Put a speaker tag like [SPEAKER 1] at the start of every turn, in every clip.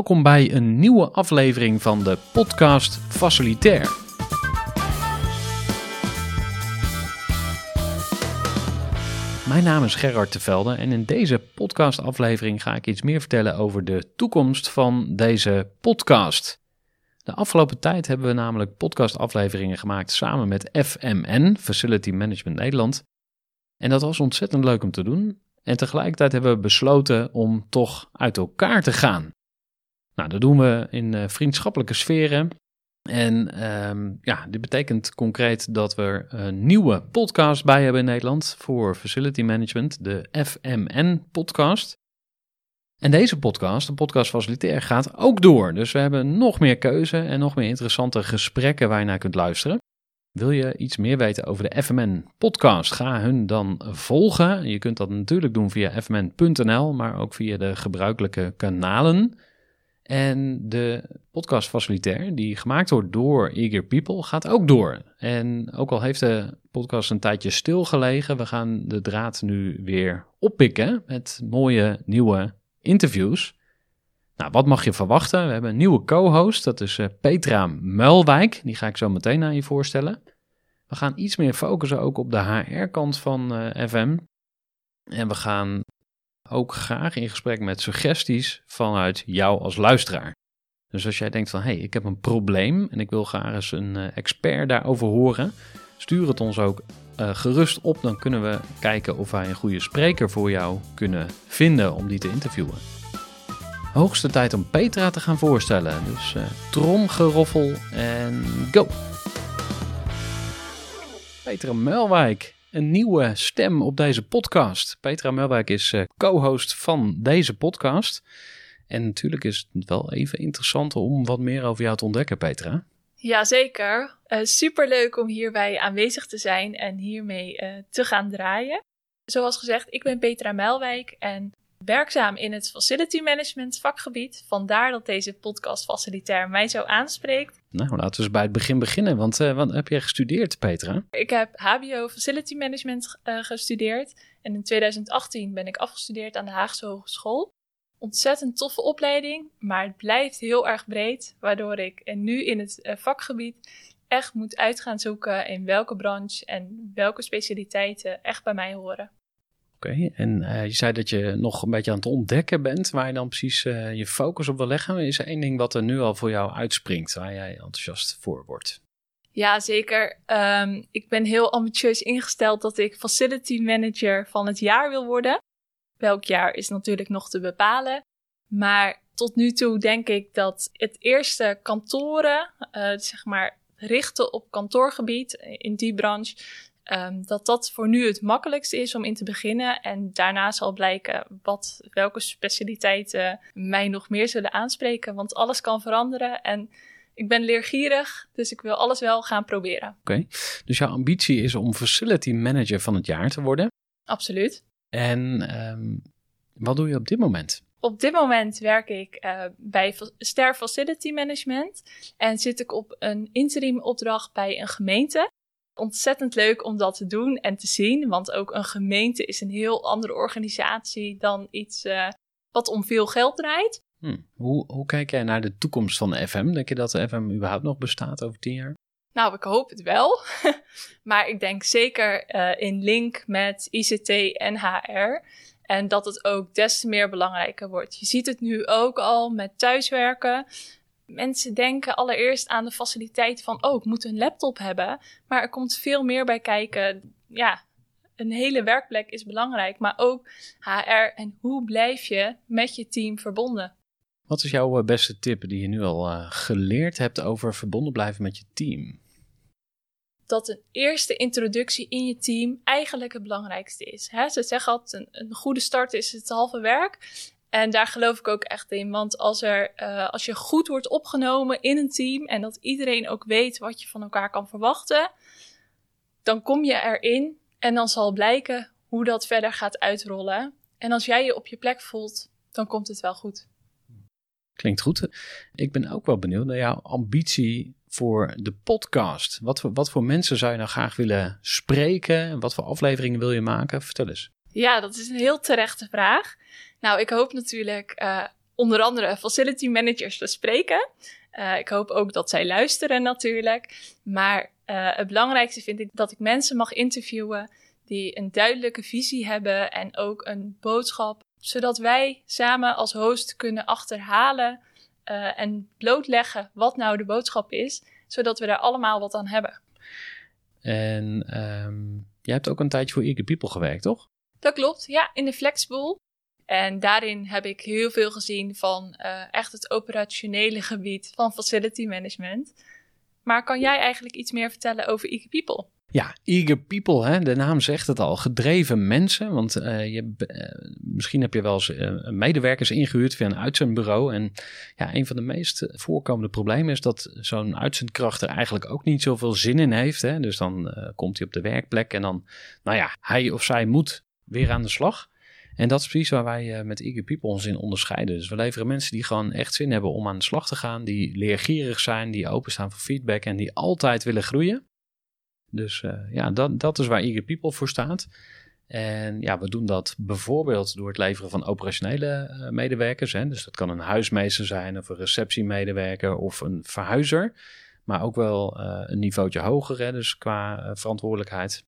[SPEAKER 1] Welkom bij een nieuwe aflevering van de podcast Facilitair. Mijn naam is Gerard Tevelde en in deze podcastaflevering ga ik iets meer vertellen over de toekomst van deze podcast. De afgelopen tijd hebben we namelijk podcastafleveringen gemaakt samen met FMN, Facility Management Nederland. En dat was ontzettend leuk om te doen. En tegelijkertijd hebben we besloten om toch uit elkaar te gaan. Nou, dat doen we in uh, vriendschappelijke sferen. En um, ja, dit betekent concreet dat we een nieuwe podcast bij hebben in Nederland voor Facility Management, de FMN-podcast. En deze podcast, de podcast Facilitair, gaat ook door. Dus we hebben nog meer keuze en nog meer interessante gesprekken waar je naar kunt luisteren. Wil je iets meer weten over de FMN podcast? Ga hun dan volgen. Je kunt dat natuurlijk doen via fmn.nl, maar ook via de gebruikelijke kanalen. En de podcast facilitair, die gemaakt wordt door Eager People, gaat ook door. En ook al heeft de podcast een tijdje stilgelegen, we gaan de draad nu weer oppikken met mooie nieuwe interviews. Nou, wat mag je verwachten? We hebben een nieuwe co-host, dat is uh, Petra Muilwijk. Die ga ik zo meteen aan je voorstellen. We gaan iets meer focussen ook op de HR-kant van uh, FM. En we gaan ook graag in gesprek met suggesties vanuit jou als luisteraar. Dus als jij denkt van, hé, hey, ik heb een probleem en ik wil graag eens een uh, expert daarover horen, stuur het ons ook uh, gerust op. Dan kunnen we kijken of wij een goede spreker voor jou kunnen vinden om die te interviewen. Hoogste tijd om Petra te gaan voorstellen. Dus uh, tromgeroffel en go! Petra Melwijk, een nieuwe stem op deze podcast. Petra Melwijk is uh, co-host van deze podcast. En natuurlijk is het wel even interessant om wat meer over jou te ontdekken, Petra.
[SPEAKER 2] Jazeker. Uh, superleuk om hierbij aanwezig te zijn en hiermee uh, te gaan draaien. Zoals gezegd, ik ben Petra Melwijk en werkzaam in het facility management vakgebied. Vandaar dat deze podcast facilitair mij zo aanspreekt.
[SPEAKER 1] Nou, laten we eens bij het begin beginnen. Want uh, wat heb jij gestudeerd, Petra?
[SPEAKER 2] Ik heb HBO Facility Management uh, gestudeerd. En in 2018 ben ik afgestudeerd aan de Haagse Hogeschool. Ontzettend toffe opleiding, maar het blijft heel erg breed. Waardoor ik nu in het uh, vakgebied echt moet uit gaan zoeken in welke branche en welke specialiteiten echt bij mij horen.
[SPEAKER 1] Okay, en uh, je zei dat je nog een beetje aan het ontdekken bent waar je dan precies uh, je focus op wil leggen. Is er één ding wat er nu al voor jou uitspringt, waar jij enthousiast voor wordt?
[SPEAKER 2] Ja, zeker. Um, ik ben heel ambitieus ingesteld dat ik facility manager van het jaar wil worden. Welk jaar is natuurlijk nog te bepalen. Maar tot nu toe denk ik dat het eerste kantoren, uh, zeg maar richten op kantoorgebied in die branche, Um, dat dat voor nu het makkelijkste is om in te beginnen. En daarna zal blijken wat, welke specialiteiten mij nog meer zullen aanspreken. Want alles kan veranderen. En ik ben leergierig, dus ik wil alles wel gaan proberen.
[SPEAKER 1] Oké, okay. dus jouw ambitie is om facility manager van het jaar te worden?
[SPEAKER 2] Absoluut.
[SPEAKER 1] En um, wat doe je op dit moment?
[SPEAKER 2] Op dit moment werk ik uh, bij Ster Facility Management en zit ik op een interim opdracht bij een gemeente ontzettend leuk om dat te doen en te zien. Want ook een gemeente is een heel andere organisatie dan iets uh, wat om veel geld draait.
[SPEAKER 1] Hmm. Hoe, hoe kijk jij naar de toekomst van de FM? Denk je dat de FM überhaupt nog bestaat over tien jaar?
[SPEAKER 2] Nou, ik hoop het wel. maar ik denk zeker uh, in link met ICT en HR. En dat het ook des te meer belangrijker wordt. Je ziet het nu ook al met thuiswerken mensen denken allereerst aan de faciliteit van, oh, ik moet een laptop hebben. Maar er komt veel meer bij kijken. Ja, een hele werkplek is belangrijk, maar ook HR en hoe blijf je met je team verbonden.
[SPEAKER 1] Wat is jouw beste tip die je nu al uh, geleerd hebt over verbonden blijven met je team?
[SPEAKER 2] Dat een eerste introductie in je team eigenlijk het belangrijkste is. Hè? Ze zeggen altijd, een, een goede start is het halve werk. En daar geloof ik ook echt in. Want als, er, uh, als je goed wordt opgenomen in een team en dat iedereen ook weet wat je van elkaar kan verwachten, dan kom je erin en dan zal blijken hoe dat verder gaat uitrollen. En als jij je op je plek voelt, dan komt het wel goed.
[SPEAKER 1] Klinkt goed. Ik ben ook wel benieuwd naar jouw ambitie voor de podcast. Wat voor, wat voor mensen zou je nou graag willen spreken? Wat voor afleveringen wil je maken? Vertel eens.
[SPEAKER 2] Ja, dat is een heel terechte vraag. Nou, ik hoop natuurlijk uh, onder andere facility managers te spreken. Uh, ik hoop ook dat zij luisteren natuurlijk. Maar uh, het belangrijkste vind ik dat ik mensen mag interviewen die een duidelijke visie hebben en ook een boodschap, zodat wij samen als host kunnen achterhalen uh, en blootleggen wat nou de boodschap is, zodat we daar allemaal wat aan hebben.
[SPEAKER 1] En um, jij hebt ook een tijdje voor Eager People gewerkt, toch?
[SPEAKER 2] Dat klopt, ja, in de Flexpool. En daarin heb ik heel veel gezien van uh, echt het operationele gebied van facility management. Maar kan jij eigenlijk iets meer vertellen over Eager People?
[SPEAKER 1] Ja, eager people, hè? de naam zegt het al. Gedreven mensen. Want uh, je, uh, misschien heb je wel eens medewerkers ingehuurd via een uitzendbureau. En ja, een van de meest voorkomende problemen is dat zo'n uitzendkracht er eigenlijk ook niet zoveel zin in heeft. Hè? Dus dan komt hij op de werkplek en dan, nou ja, hij of zij moet weer aan de slag. En dat is precies waar wij met Eager People ons in onderscheiden. Dus we leveren mensen die gewoon echt zin hebben om aan de slag te gaan. Die leergierig zijn, die openstaan voor feedback en die altijd willen groeien. Dus uh, ja, dat, dat is waar Eager People voor staat. En ja, we doen dat bijvoorbeeld door het leveren van operationele uh, medewerkers. Hè. Dus dat kan een huismeester zijn of een receptiemedewerker of een verhuizer. Maar ook wel een niveautje hoger, dus qua verantwoordelijkheid.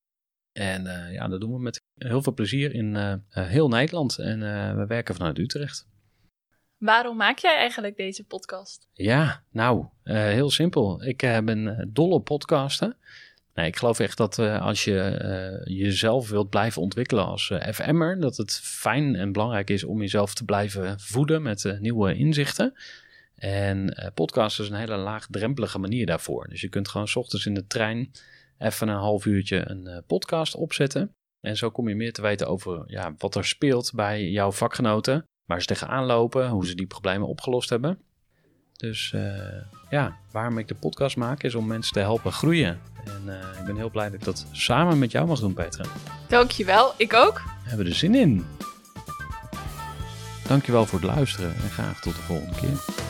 [SPEAKER 1] En ja, dat doen we met heel veel plezier in heel Nederland. En we werken vanuit Utrecht.
[SPEAKER 2] Waarom maak jij eigenlijk deze podcast?
[SPEAKER 1] Ja, nou, heel simpel. Ik ben dol op podcasten. Nee, ik geloof echt dat uh, als je uh, jezelf wilt blijven ontwikkelen als uh, eh, FM'er, dat het fijn en belangrijk is om jezelf te blijven voeden met nieuwe inzichten. En podcast is een hele laagdrempelige manier daarvoor. Dus je kunt gewoon s ochtends in de trein even een half uurtje een podcast opzetten. En zo kom je meer te weten over ja, wat er speelt bij jouw vakgenoten, waar ze tegenaan lopen, hoe ze die problemen opgelost hebben. Dus ja, waarom ik de podcast maak is om mensen te helpen groeien en uh, ik ben heel blij dat ik dat samen met jou mag doen, Petra.
[SPEAKER 2] Dankjewel, ik ook.
[SPEAKER 1] We hebben er zin in. Dankjewel voor het luisteren en graag tot de volgende keer.